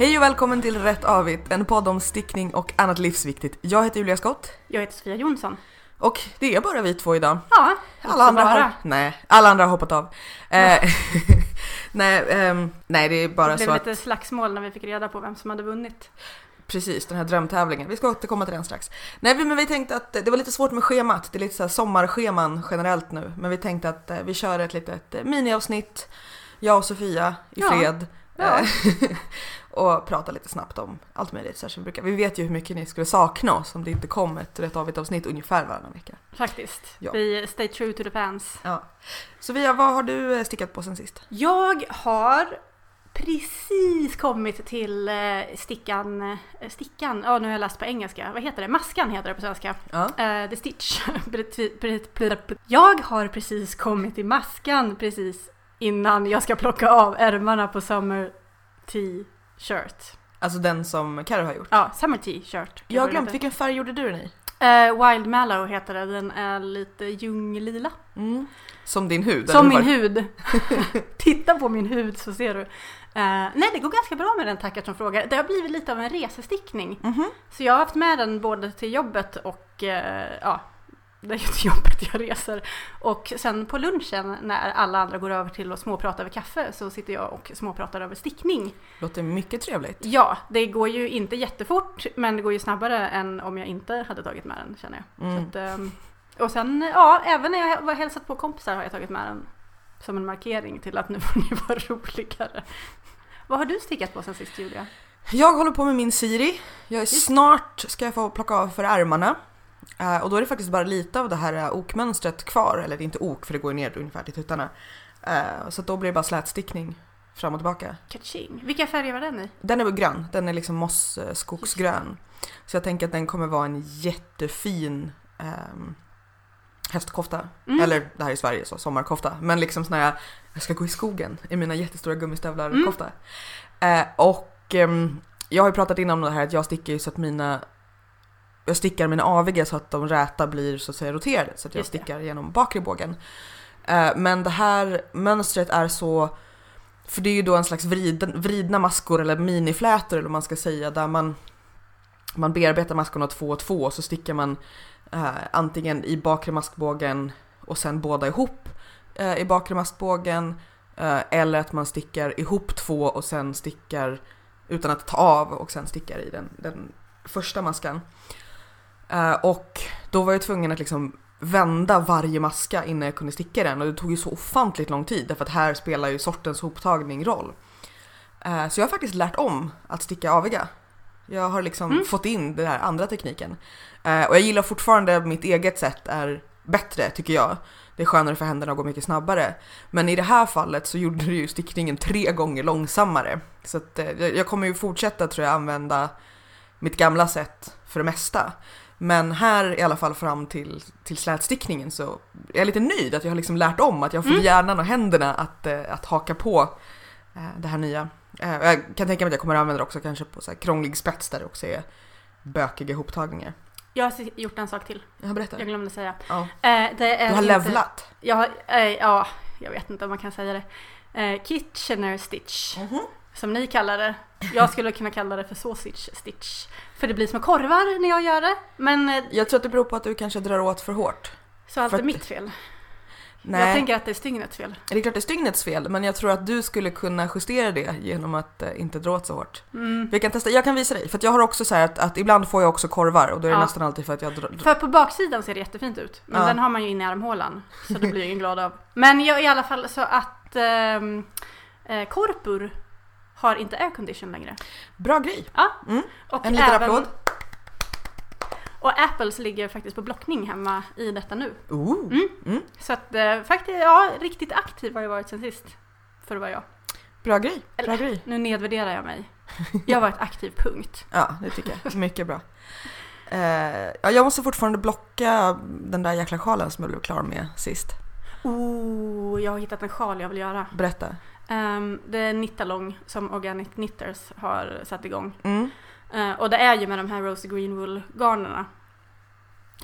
Hej och välkommen till Rätt Avigt, en podd om stickning och annat livsviktigt. Jag heter Julia Skott Jag heter Sofia Jonsson. och det är bara vi två idag. Ja, Alla andra, bara. har, nej, alla andra har hoppat av. Eh, nej, ehm, nej, det är bara Det blev så att lite slagsmål när vi fick reda på vem som hade vunnit. Precis, den här drömtävlingen. Vi ska återkomma till den strax. Nej, men vi tänkte att det var lite svårt med schemat. Det är lite så här sommarscheman generellt nu. Men vi tänkte att eh, vi kör ett litet eh, miniavsnitt, jag och Sofia i Ja. fred. Ja. Eh, och prata lite snabbt om allt möjligt. Så här som vi, brukar. vi vet ju hur mycket ni skulle sakna oss om det inte kom ett rätt avigt avsnitt ungefär varannan vecka. Faktiskt. Ja. Vi stay true to the fans. Ja. Sofia, vad har du eh, stickat på sen sist? Jag har precis kommit till eh, stickan, eh, stickan, ja nu har jag läst på engelska, vad heter det? Maskan heter det på svenska. Ja. Eh, the Stitch. jag har precis kommit till maskan precis innan jag ska plocka av ärmarna på Summer T-shirt. Alltså den som Carro har gjort. Ja, Summer T-shirt. Jag har glömt, vilken färg gjorde du den i? Eh, Wild Mallow heter det, den är lite ljunglila. Mm. Som din hud? Som min hur hud. Titta på min hud så ser du. Eh, nej, det går ganska bra med den tackar som frågar. Det har blivit lite av en resestickning. Mhm. Så jag har haft med den både till jobbet och eh, ja, det är ju till jobbet jag reser. Och sen på lunchen när alla andra går över till att småprata över kaffe så sitter jag och småpratar över stickning. Låter mycket trevligt. Ja, det går ju inte jättefort men det går ju snabbare än om jag inte hade tagit med den känner jag. Mm. Att, ehm, och sen, ja, även när jag var hälsat på kompisar har jag tagit med den som en markering till att nu får ni vara roligare. Vad har du stickat på sen sist Julia? Jag håller på med min Siri. Jag är snart ska jag få plocka av för ärmarna. Eh, och då är det faktiskt bara lite av det här eh, okmönstret kvar. Eller det är inte ok för det går ner ungefär till tuttarna. Eh, så då blir det bara slätstickning fram och tillbaka. Kaching. Vilka färger var den i? Den är grön. Den är liksom mossskogsgrön. Så jag tänker att den kommer vara en jättefin ehm, hästkofta. Mm. Eller det här är i Sverige så, sommarkofta. Men liksom sån här, jag ska gå i skogen i mina jättestora gummistövlar Mm. kofta. Eh, och ehm, jag har ju pratat innan om det här att jag stickar ju så att mina jag stickar mina aviga så att de räta blir så att säga roterade så att jag stickar genom bakre bågen. Eh, men det här mönstret är så för det är ju då en slags vriden, vridna maskor eller miniflätor eller vad man ska säga där man man bearbetar maskorna två och två och så stickar man eh, antingen i bakre maskbågen och sen båda ihop eh, i bakre maskbågen eh, eller att man stickar ihop två och sen stickar utan att ta av och sen stickar i den, den första maskan. Eh, och då var jag tvungen att liksom vända varje maska innan jag kunde sticka den och det tog ju så ofantligt lång tid därför att här spelar ju sortens hoptagning roll. Eh, så jag har faktiskt lärt om att sticka aviga. Jag har liksom Mm. fått in den här andra tekniken. Eh, och jag gillar fortfarande mitt eget sätt är bättre tycker jag. Det är skönare för händerna och går mycket snabbare. Men i det här fallet så gjorde det ju stickningen tre gånger långsammare. Så att, eh, jag jag kommer ju fortsätta tror jag använda mitt gamla sätt för det mesta. Men här i alla fall fram till, till slätstickningen så är jag lite nöjd att jag har liksom lärt om att jag fått Mm. hjärnan och händerna att, eh, att haka på eh, det här nya. Eh, jag kan tänka mig att jag kommer använda det också kanske på så här krånglig spets där det också är bökiga ihoptagningar. Jag har gjort en sak till. Jag berättar. Jag glömde säga. Ja. Du har levlat. Jag har, ja, jag vet inte om man kan säga det. Kitchener stitch, Mhm. som ni kallar det. Jag skulle kunna kalla det för sausage stitch. För det blir små korvar när jag gör det. Men eh, Jag tror att det beror på att du kanske drar åt för hårt. så allt För är att- mitt fel. Nej, Jag tänker att det är stygnets fel. det är klart det är stygnets fel, men jag tror att du skulle kunna justera det genom att eh, inte dra åt så hårt. Mm. Vi kan testa, jag kan visa dig, för att jag har också så här att, att ibland får jag också korvar och då är det Ja. nästan alltid för att jag drar... För på baksidan ser det jättefint ut. Men Ja. den har man ju inne i armhålan. Så det blir ingen glad av. Men jag, i alla fall så att ehm, eh, Korpur har inte aircondition längre. Bra grej! Och En liten även- applåd. Och Apples ligger faktiskt på blockning hemma i detta nu. Ooh. Mm. Mm. Så att eh, faktiskt, ja, riktigt aktiv har jag varit sen sist. För att vara jag. Bra grej, bra Eller- grej. Nu nedvärderar jag mig. Jag har varit aktiv, punkt. Ja, det tycker jag. Mycket bra. Eh, ja, jag måste fortfarande blocka den där jäkla sjalen som jag blev klar med sist. Oh, jag har hittat en sjal jag vill göra. Berätta. Um, det är Knittalong som Organic Knitters har satt igång. Mm. Eh, och det är ju med de här Rose Green Wool garnerna.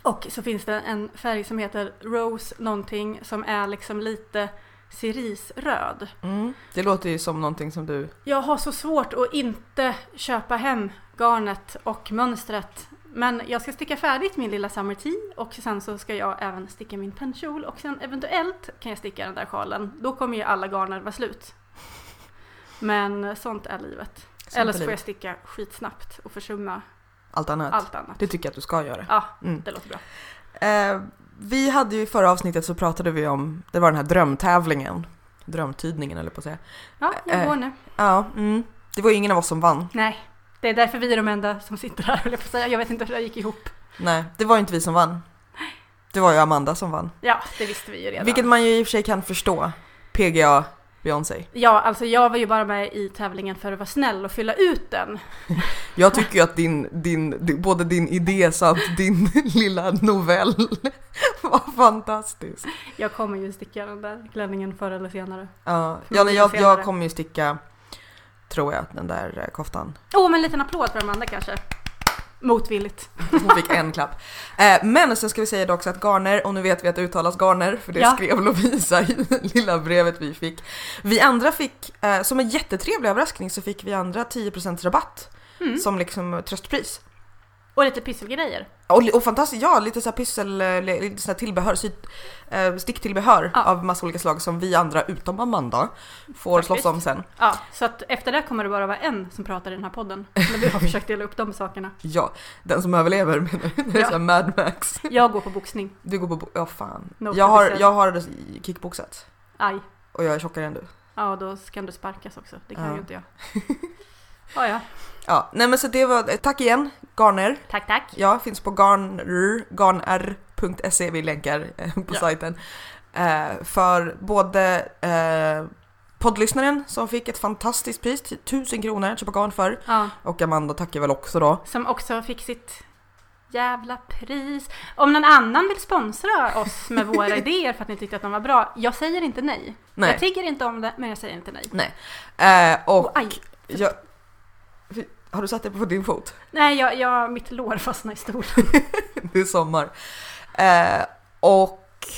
Och så finns det en färg som heter Rose någonting som är liksom lite cerisröd. Mm. Det låter ju som någonting som du... Jag har så svårt att inte köpa hem garnet och mönstret. Men jag ska sticka färdigt min lilla Summer Tea och sen så ska jag även sticka min pennkjol och sen eventuellt kan jag sticka den där sjalen. Då kommer ju alla garner vara slut. Men sånt är livet. Sånt Eller så får jag sticka skitsnabbt och försumma Allt annat. allt annat. Det tycker jag att du ska göra. Ja, Mm. det låter bra. Eh, vi hade ju i förra avsnittet så pratade vi om, det var den här drömtävlingen. Drömtydningen eller på att säga. Ja, jag Eh. går nu. Ja, mm. det var ju ingen av oss som vann. Nej, det är därför vi är de enda som sitter här höll jag på att säga. Jag vet inte hur det gick ihop. Nej, det var ju inte vi som vann. Det var ju Amanda som vann. Ja, det visste vi ju redan. Vilket man ju i och för sig kan förstå. PGA Beyoncé. Ja, alltså jag var ju bara med i tävlingen för att vara snäll och fylla ut den. Jag tycker ju att din, din, både din idé samt din lilla novell var fantastisk. Jag kommer ju sticka den där klänningen förr eller senare. Ja, ja jag, jag kommer ju sticka, tror jag, den där eh, koftan. Åh, oh, men en liten applåd för Amanda kanske. Motvilligt. Hon fick en klapp. Eh, men sen ska vi säga då också att Garner, och nu vet vi att det uttalas Garner, för det Ja. skrev Lovisa i det lilla brevet vi fick. Vi andra fick, eh, som en jättetrevlig överraskning, så fick vi andra 10% rabatt. Mm. Som liksom tröstpris. Och lite pysselgrejer. Och, och fantastiskt, ja lite så här pyssel, eh, lite så här tillbehör, sy, eh, sticktillbehör Ja. av massa olika slag som vi andra, utom Amanda, får Faktiskt. slåss om sen. Ja, så att efter det kommer det bara vara en som pratar i den här podden. När vi har försökt dela upp de sakerna. Ja, den som överlever menar du? Det är Ja. så Mad Max. Jag går på boxning. Du går på, bo- ja fan. No jag, har, jag har kickboxat Aj. och jag är tjockare än du. Ja, då kan du sparkas också. Det kan Ja. ju inte jag. Ja, ja. Ja, nej men så det var, eh, tack igen Garner. Tack, tack. Ja, finns på garnr, garnr.se, vi länkar eh, på Ja. sajten. Eh, för både eh, poddlyssnaren som fick ett fantastiskt pris, till 1000 kronor köpa garn för. Ja, Och Amanda tackar väl också då. som också fick sitt jävla pris. Om någon annan vill sponsra oss med våra idéer för att ni tyckte att de var bra, jag säger inte nej. Jag Nej. tigger inte om det, men jag säger inte nej. nej. Eh, och Och aj, jag, har du satt dig på din fot? nej, jag, jag, mitt lår fastnade i stolen. Det är sommar. Eh, och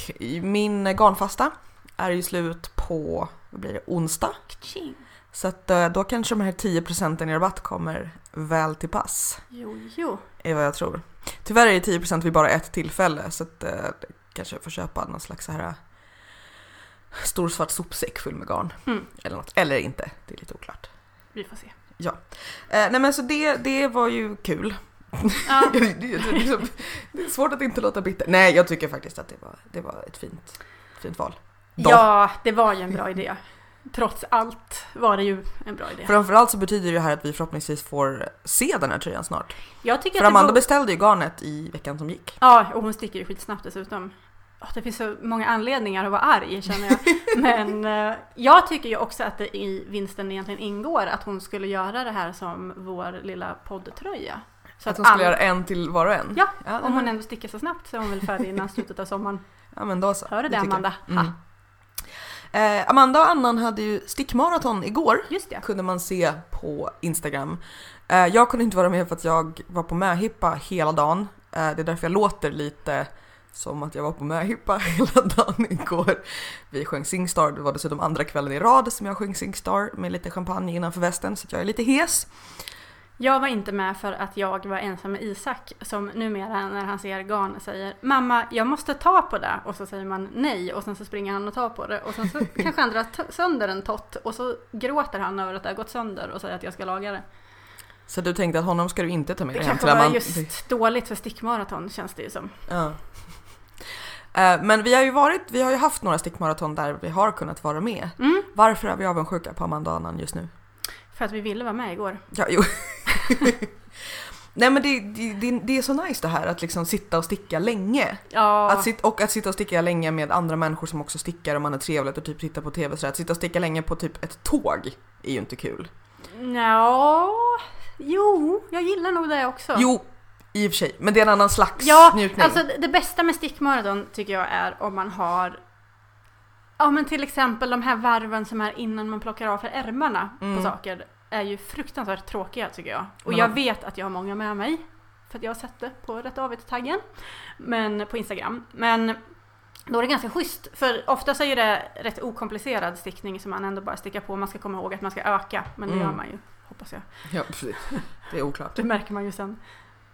min garnfasta är ju slut på, vad blir det, onsdag. Kaching. Så att eh, då kanske de här 10% i rabatt kommer väl till pass. Jo, jo. Är vad jag tror. Tyvärr är det 10% vid bara ett tillfälle så att eh, kanske jag får köpa någon slags så här eh, stor svart sopsäck full med garn. Mm. Eller något. Eller inte, det är lite oklart. Vi får se. Eh, nej men så det, det var ju kul. Ja, det, är liksom, det är svårt att inte låta bitter. Nej jag tycker faktiskt att det var, det var ett fint, fint val. Då. ja, det var ju en bra idé. Trots allt var det ju en bra idé. Framförallt så betyder det här att vi förhoppningsvis får se den här tröjan snart. Jag tycker För att Amanda var... beställde ju garnet i veckan som gick. Ja, och hon sticker ju skitsnabbt dessutom. Åh, det finns så många anledningar att vara arg känner jag. Men eh, jag tycker ju också att det i vinsten egentligen ingår att hon skulle göra det här som vår lilla poddtröja. Så att hon skulle alla- göra en till var och en. Ja, ja, Om hon ändå sticker så snabbt så är hon väl färdig innan slutet av sommaren. ja men då så. Hör du det jag. Amanda? Mm. Eh, Amanda och Annan hade ju stickmaraton igår. just det. Kunde man se på Instagram. Eh, jag kunde inte vara med för att jag var på möhippa hela dagen. Eh, det är därför jag låter lite som att jag var på möhippa hela dagen igår. Vi sjöng Singstar, det var dessutom andra kvällen i rad som jag sjöng Singstar med lite champagne innanför västen så jag är lite hes. Jag var inte med för att jag var ensam med Isak som numera när han ser garn säger Mamma, jag måste ta på det. Och så säger man nej och sen så springer han och tar på det. Och sen så kanske han drar sönder en tott och så gråter han över att det har gått sönder och säger att jag ska laga det. Så du tänkte att honom ska du inte ta med Det dig hem kanske till var just dåligt för stickmaraton känns det ju som. Ja. Eh, Men vi har ju varit, vi har ju haft några stickmaraton där vi har kunnat vara med. Mm, Varför är vi avundsjuka på Amanda Annan just nu? för att vi ville vara med igår. Ja, jo. Nej men det, det, det, det är så nice det här att liksom sitta och sticka länge. Ja, Att sit, och att sitta och sticka länge med andra människor som också stickar och man är trevligt och typ tittar på tv så att sitta och sticka länge på typ ett tåg är ju inte kul. ja, jo, jag gillar nog det också. Jo, i och för sig, men det är en annan slags Ja, njutning. alltså det- bästa med stickmaraton tycker jag är om man har Ja men till exempel de här varven som är innan man plockar av för ärmarna Mm. på saker är ju fruktansvärt tråkiga tycker jag. Och Men jag vet att jag har många med mig. För att jag har sett det på Rätt Avigt-taggen. Men på Instagram. Men Då är det ganska schysst, för oftast är ju det rätt okomplicerad stickning som man ändå bara stickar på. Man ska komma ihåg att man ska öka, men det Mm. gör man ju, hoppas jag. Ja, precis. Det är oklart. Det märker man ju sen.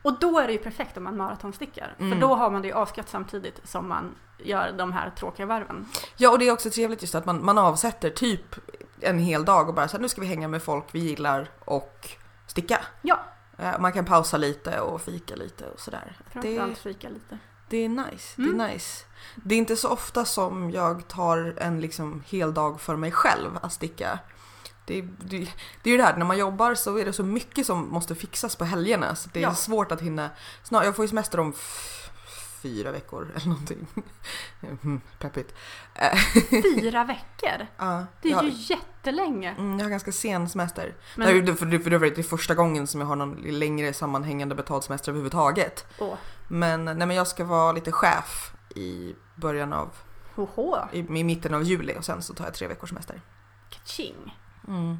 Och då är det ju perfekt om man maratonstickar. För Mm. då har man det ju avskatt samtidigt som man gör de här tråkiga varven. Ja, och det är också trevligt just att man, man avsätter typ en hel dag och bara så här, nu ska vi hänga med folk vi gillar och sticka. Ja. Eh, Man kan pausa lite och fika lite och sådär. Det, Framförallt fika lite. det är nice. Mm. Det är nice. Det är inte så ofta som jag tar en liksom hel dag för mig själv att sticka. Det, är- det, det är ju det här, när man jobbar så är det så mycket som måste fixas på helgerna. Så det är Ja. svårt att hinna. Snart, jag får ju semester om fyra veckor eller någonting. Mm, Peppigt. Fyra veckor! ja, Det är jag, ju jättelänge. mm, jag har ganska sen semester. Men, Det är för, för, för det är första gången som jag har någon längre sammanhängande betald semester överhuvudtaget. åh, Men, nej, men jag ska vara lite chef i början av, hoho, i, i mitten av juli och sen så tar jag tre veckors semester. kaching. Mm.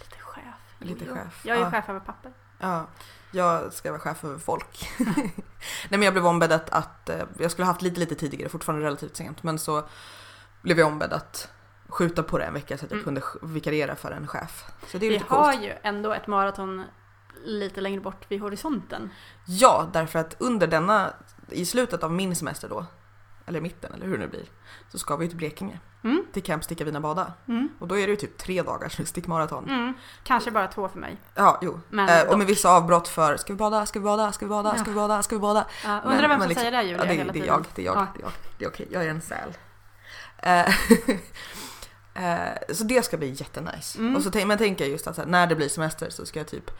Lite chef. Lite Jo, chef, Jag är ja. chef över papper. Ja, jag ska vara chef över folk. nej men jag blev ombedd att, att eh, jag skulle haft lite lite tidigare, fortfarande relativt sent, men så blev jag ombedd att skjuta på det en vecka så att jag Mm. kunde vikariera för en chef. Så det är Vi lite har coolt. ju ändå ett maraton lite längre bort vid horisonten. Ja, därför att under denna, i slutet av min semester då, eller mitten eller hur det nu blir, så ska vi till Blekinge. Mm. Till Camp Sticka Vina Bada. Mm. Och då är det ju typ tre dagars stickmaraton. Mm. Kanske bara två för mig. Ja, jo. Men Eh, och med vissa avbrott för ska vi bada, ska vi bada, ska vi bada, ska vi bada, ska vi bada. Ja, Men- undrar vem men som liksom- säger det Julia Ja, det, hela det är tiden. jag, det är jag, Ja. det är jag. Det är okej, jag är en säl. Eh, eh, så det ska bli jättenice. Mm. Och så tänker jag just att här, när det blir semester så ska jag typ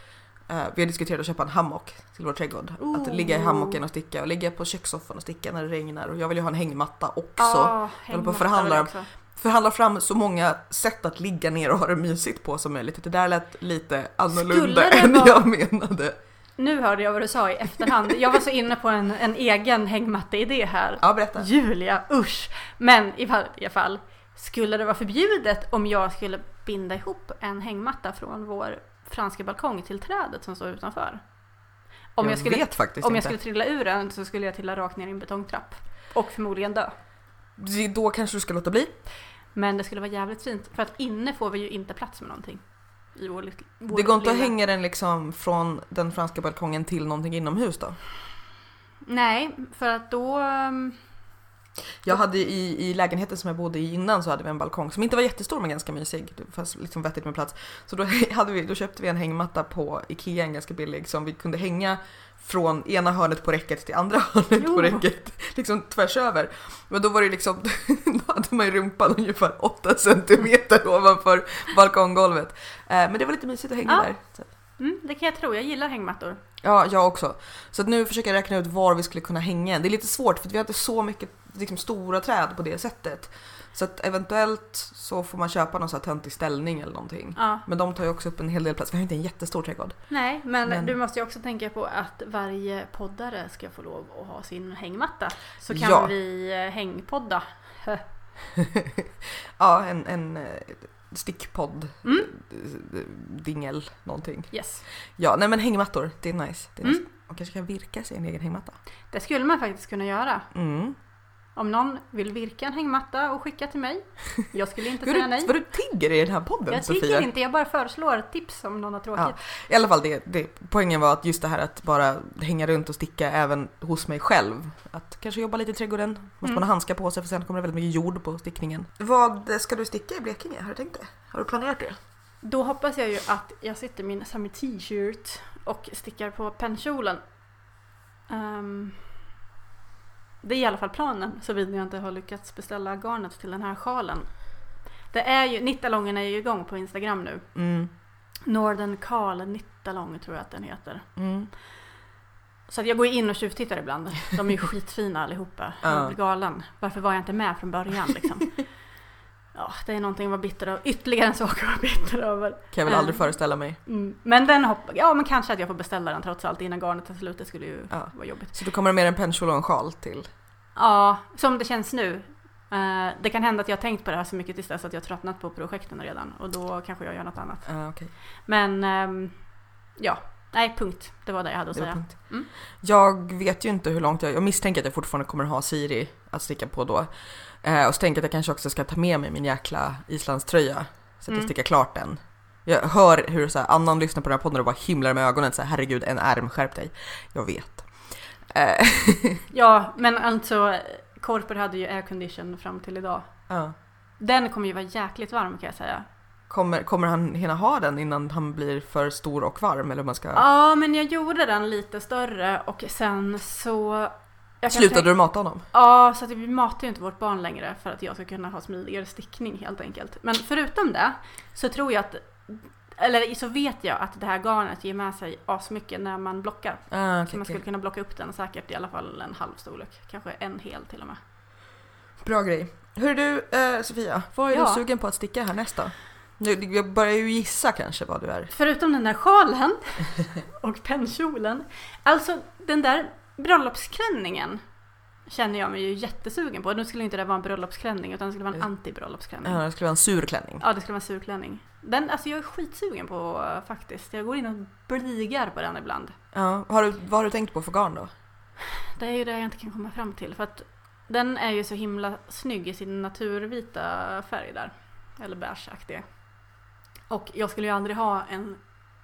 vi har diskuterat att köpa en hammock till vår trädgård. Att ligga i Oh. hammocken och sticka och ligga på kökssoffan och sticka när det regnar. Och jag vill ju ha en hängmatta också. Ja, håller på att förhandla. Förhandla fram så många sätt att ligga ner och ha det mysigt på som möjligt. Det där lät lite annorlunda än vara- jag menade. Nu hörde jag vad du sa i efterhand. Jag var så inne på en, en egen hängmatte-idé här. Ja, berätta. Julia, usch! Men i alla fall, skulle det vara förbjudet om jag skulle binda ihop en hängmatta från vår franska balkong till trädet som står utanför? Om jag, skulle, vet faktiskt om jag inte. skulle trilla ur den så skulle jag trilla rakt ner i en betongtrapp. Och förmodligen dö. Då kanske du ska låta bli. Men det skulle vara jävligt fint för att inne får vi ju inte plats med någonting. I vår, vår Det går inte att hänga den liksom från den franska balkongen till någonting inomhus då? Nej, för att då... Jag hade i, i lägenheten som jag bodde i innan så hade vi en balkong som inte var jättestor men ganska mysig. Det fanns liksom vettigt med plats. Så då, hade vi, då köpte vi en hängmatta på Ikea, en ganska billig, som vi kunde hänga från ena hörnet på räcket till andra hörnet Jo. på räcket. Liksom tvärs över. Men då var det liksom, då hade man ju rumpan ungefär 8 centimeter ovanför balkonggolvet. Eh, men det var lite mysigt att hänga Ja. där. Mm, det kan jag tro, jag gillar hängmattor. Ja, jag också. Så att nu försöker jag räkna ut var vi skulle kunna hänga. Det är lite svårt för vi har inte så mycket liksom, stora träd på det sättet. Så att eventuellt så får man köpa någon sån här töntig ställning eller någonting. Ja. Men de tar ju också upp en hel del plats. Vi har inte en jättestor trädgård. Nej, men, Men- du måste ju också tänka på att varje poddare ska få lov att ha sin hängmatta. Så kan Ja. vi hängpodda. Ja, en, en stickpodd. Mm. Dingel, någonting. Yes. Ja, nej men hängmattor, det är nice. Det är Mm. nice. Man kanske kan virka sig en egen hängmatta. Det skulle man faktiskt kunna göra. Mm. Om någon vill virka en hängmatta och skicka till mig. Jag skulle inte säga nej. vad du tigger i den här podden Jag Sofia. tycker inte, jag bara föreslår tips om någon har tråkigt. I alla fall, det, det, poängen var att just det här att bara hänga runt och sticka även hos mig själv. Att kanske jobba lite i trädgården, måste Mm. man ha handskar på sig för sen kommer det väldigt mycket jord på stickningen. Vad ska du sticka i Blekinge? Har du tänkt det? Har du planerat det? Då hoppas jag ju att jag sitter i min summer t-shirt och stickar på pennkjolen. Ehm, det är i alla fall planen, såvida jag inte har lyckats beställa garnet till den här sjalen. Det är ju, Nittalongen är ju igång på Instagram nu. Mm. Northern Carl Nittalong tror jag att den heter. Mm. Så att jag går in och tjuvtittar ibland. De är ju skitfina allihopa. Ja. Jag blir galen. Varför var jag inte med från början liksom? Ja, det är någonting att vara bitter över. Ytterligare en sak att vara bitter över. Kan jag väl aldrig föreställa mig. Mm. Men den hopp... Ja, men kanske att jag får beställa den trots allt innan garnet tar slut. Det skulle ju Ja. vara jobbigt. Så då kommer mer en pennkjol och en sjal till. Ja, som det känns nu. Eh, det kan hända att jag har tänkt på det här så mycket tills dess att jag har tröttnat på projekten redan. Och då kanske jag gör något annat. Ah, okej. Men ehm, ja, Nej, punkt. Det var det jag hade att Det var säga. punkt. Mm. Jag vet ju inte hur långt jag, jag misstänker att jag fortfarande kommer ha Siri att sticka på då. Eh, och så tänker jag att jag kanske också ska ta med mig min jäkla islandströja. Så att jag Mm. stickar klart den. Jag hör hur så här, annan lyssnar på den här podden och bara himlar med ögonen så här, herregud en ärm, skärp dig. Jag vet. Eh, Ja, men alltså Korper hade ju aircondition fram till idag. ja. Den kommer ju vara jäkligt varm kan jag säga. Kommer, kommer han hinna ha den innan han blir för stor och varm eller man ska... Ja, men jag gjorde den lite större och sen så... Slutade tänka- du mata honom? Ja, så att vi matar ju inte vårt barn längre för att jag ska kunna ha smidigare stickning helt enkelt. Men förutom det så tror jag att, eller så vet jag att det här garnet ger med sig asmycket när man blockar. Ah, Så okej, man skulle kunna blocka upp den säkert i alla fall en halv storlek. Kanske en hel till och med. Bra grej. Hör du eh, Sofia, vad är Ja. du sugen på att sticka härnäst då? Nu, Jag börjar ju gissa kanske vad du är. Förutom den där sjalen och pennkjolen. Alltså den där bröllopsklänningen känner jag mig ju jättesugen på. Nu skulle inte det vara en bröllopsklänning utan det skulle vara en anti-bröllopsklänning. Ja, det skulle vara en sur klänning. Ja, det skulle vara en surklänning. Den, alltså jag är skitsugen på faktiskt. Jag går in och bligar på den ibland. Ja, har du, vad har du tänkt på för garn då? Det är ju det jag inte kan komma fram till. För att den är ju så himla snygg i sin naturvita färg där. Eller beigeaktig. Och jag skulle ju aldrig ha en,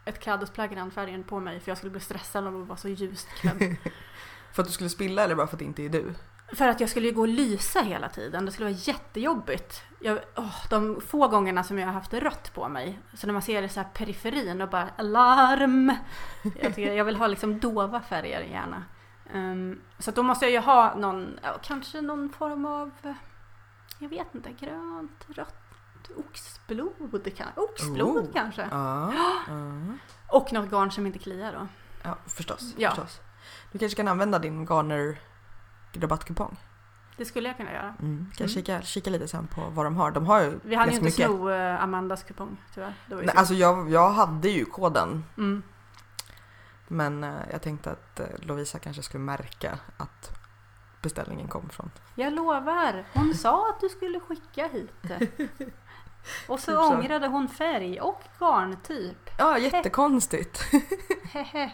ett klädesplagg i den färgen på mig för jag skulle bli stressad av att vara så ljust klädd. För att du skulle spilla eller bara för att det inte är du? För att jag skulle ju gå och lysa hela tiden. Det skulle vara jättejobbigt. Jag, åh, de få gångerna som jag har haft rött på mig. Så när man ser det så här periferin och bara alarm. Jag, tycker, jag vill ha liksom dova färger gärna. Ehm, så då måste jag ju ha någon, kanske någon form av, jag vet inte, grönt, rött, oxblod, kan, oxblod Oh. kanske. Ja. Och något garn som inte kliar då. ja förstås, Ja. förstås. Du kanske kan använda din Garner rabattkupong. Det skulle jag kunna göra. Mm. Kan Mm. kika, kika lite sen på vad de har. De har ju Vi hann ju inte mycket. sno eh, Amandas kupong tyvärr. Nej, synd. alltså jag, jag hade ju koden mm. men eh, jag tänkte att eh, Lovisa kanske skulle märka att beställningen kom från. Jag lovar, hon sa att du skulle skicka hit. Och så Typ så. ångrade hon färg och garntyp. Ja, jättekonstigt. Hehe.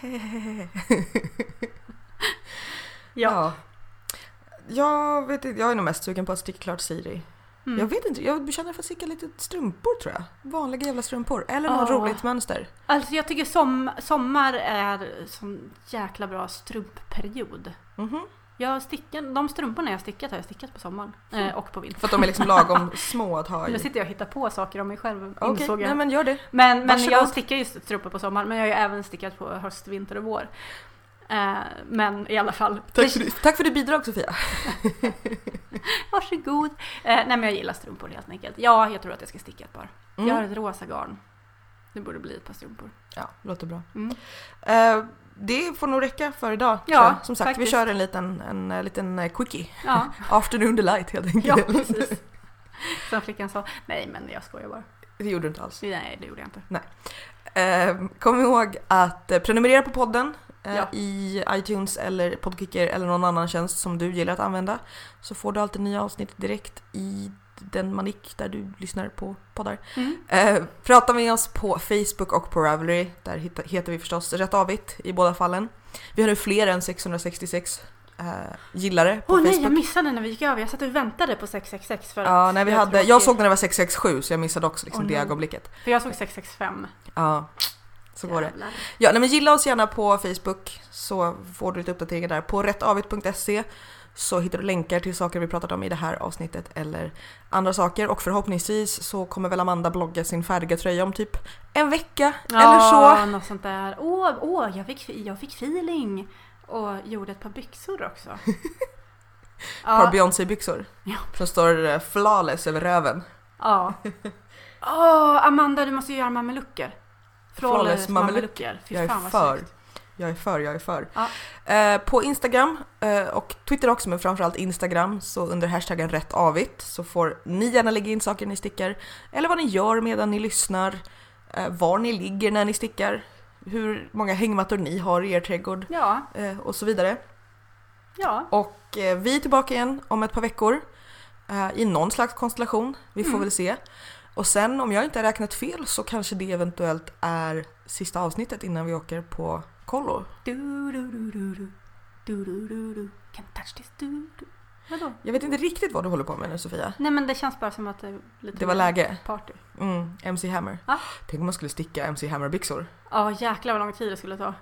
Ja. ja. Jag vet inte, jag är nog mest sugen på att sticka klart Siri. Mm. Jag vet inte, jag känner för att sticka lite strumpor tror jag. Vanliga jävla strumpor. Eller något Ja. roligt mönster. Alltså jag tycker som, sommar är sån jäkla bra strumpperiod. Mhm. Jag stickar, de strumporna jag stickat har jag stickat på sommaren. Eh, och på vintern. För att de är liksom lagom små att ha Nu i. sitter jag och hittar på saker om mig själv Okej, insåg jag. nej men gör det. Men, men Varsågod. jag stickar ju strumpor på sommaren men jag har ju även stickat på höst, vinter och vår. Eh, men i alla fall. Tack för, tack för ditt bidrag Sofia. Varsågod. Eh, nej men jag gillar strumpor helt enkelt. Ja, jag tror att jag ska sticka ett par. Mm. Jag har ett rosa garn. Det borde bli ett par strumpor. Ja, låter bra. Mm. Eh, det får nog räcka för idag. Ja. Som sagt, vi faktiskt. kör en liten, en, eh, liten eh, quickie. Ja, Afternoon delight helt ja enkelt. precis. Som flickan sa. Nej men jag skojar bara. Det gjorde du inte alls. Nej det gjorde jag inte. Eh, kom ihåg att eh, prenumerera på podden eh, Ja. i iTunes eller Podkicker eller någon annan tjänst som du gillar att använda. Så får du alltid nya avsnitt direkt i den manik där du lyssnar på poddar. Mm. Eh, prata med oss på Facebook och på Ravelry. Där heter vi förstås Rätt Avigt i båda fallen. Vi har nu fler än 666 eh, gillare på Åh nej, Facebook. jag missade när vi gick över. Jag satt och väntade på 666 för Ja, när vi jag hade, jag såg när det var 667 så jag missade också liksom Åh, det nej. ögonblicket. För jag såg 665. Ja, så går det. Ja, nej, men gilla oss gärna på Facebook så får du lite uppdateringar där. På rättavigt.se så hittar du länkar till saker vi pratat om i det här avsnittet eller andra saker och förhoppningsvis så kommer väl Amanda blogga sin färdiga tröja om typ en vecka eller så. Ja, något sånt där. Åh, åh jag, fick, jag fick feeling. Och gjorde ett par byxor också. Ett par ja, Beyoncé-byxor Ja. som står eh, flawless över röven. ja. Åh, Amanda du måste ju göra mamelucker. Flawless mameluck. mamelucker. Jag är för. snyggt. Jag är för, jag är för. Ja. Eh, på Instagram eh, och Twitter också, men framförallt Instagram, så under hashtaggen rättavigt så får ni gärna lägga in saker ni stickar, eller vad ni gör medan ni lyssnar, eh, var ni ligger när ni stickar, hur många hängmattor ni har i er trädgård Ja, eh, och så vidare. ja. Och eh, vi är tillbaka igen om ett par veckor eh, i någon slags konstellation, vi får Mm. väl se. Och sen om jag inte har räknat fel så kanske det eventuellt är sista avsnittet innan vi åker på kollo. Du, du, du, du, du. Du, du, du, du. Can't touch this. Du, du. Vadå? Jag vet inte riktigt vad du håller på med nu Sofia. Nej men det känns bara som att det är lite Det var läge. Party. Mm, MC Hammer. Ja. Tänk om man skulle sticka MC Hammer-byxor. Ja jäklar vad lång tid det skulle ta.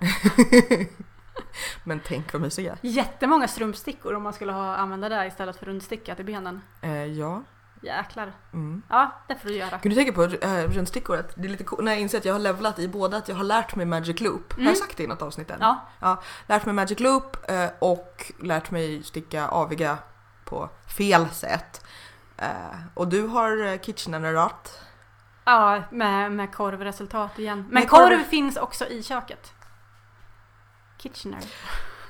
Men tänk vad mysiga. Jättemånga strumpstickor om man skulle ha använda det istället för rundsticka till benen. Eh, ja. Jäklar. Mm. Ja, det får du göra. Kan du tänka på äh, rundstickor? Att det är lite cool, när jag inser att jag har levlat i båda, att jag har lärt mig Magic Loop. Har Mm. jag sagt det i något avsnitt än? Ja, Lärt mig Magic Loop eh, och lärt mig sticka aviga på fel sätt. Eh, och du har eh, Kitchenerat. ja med, med korvresultat igen. Men Med korv... korv- finns också i köket. Kitchener.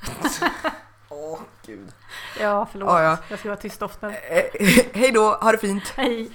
Åh gud. Ja, förlåt. Ja, ja. Jag ska vara tyst oftare. Eh, hej då, ha det fint. Hej.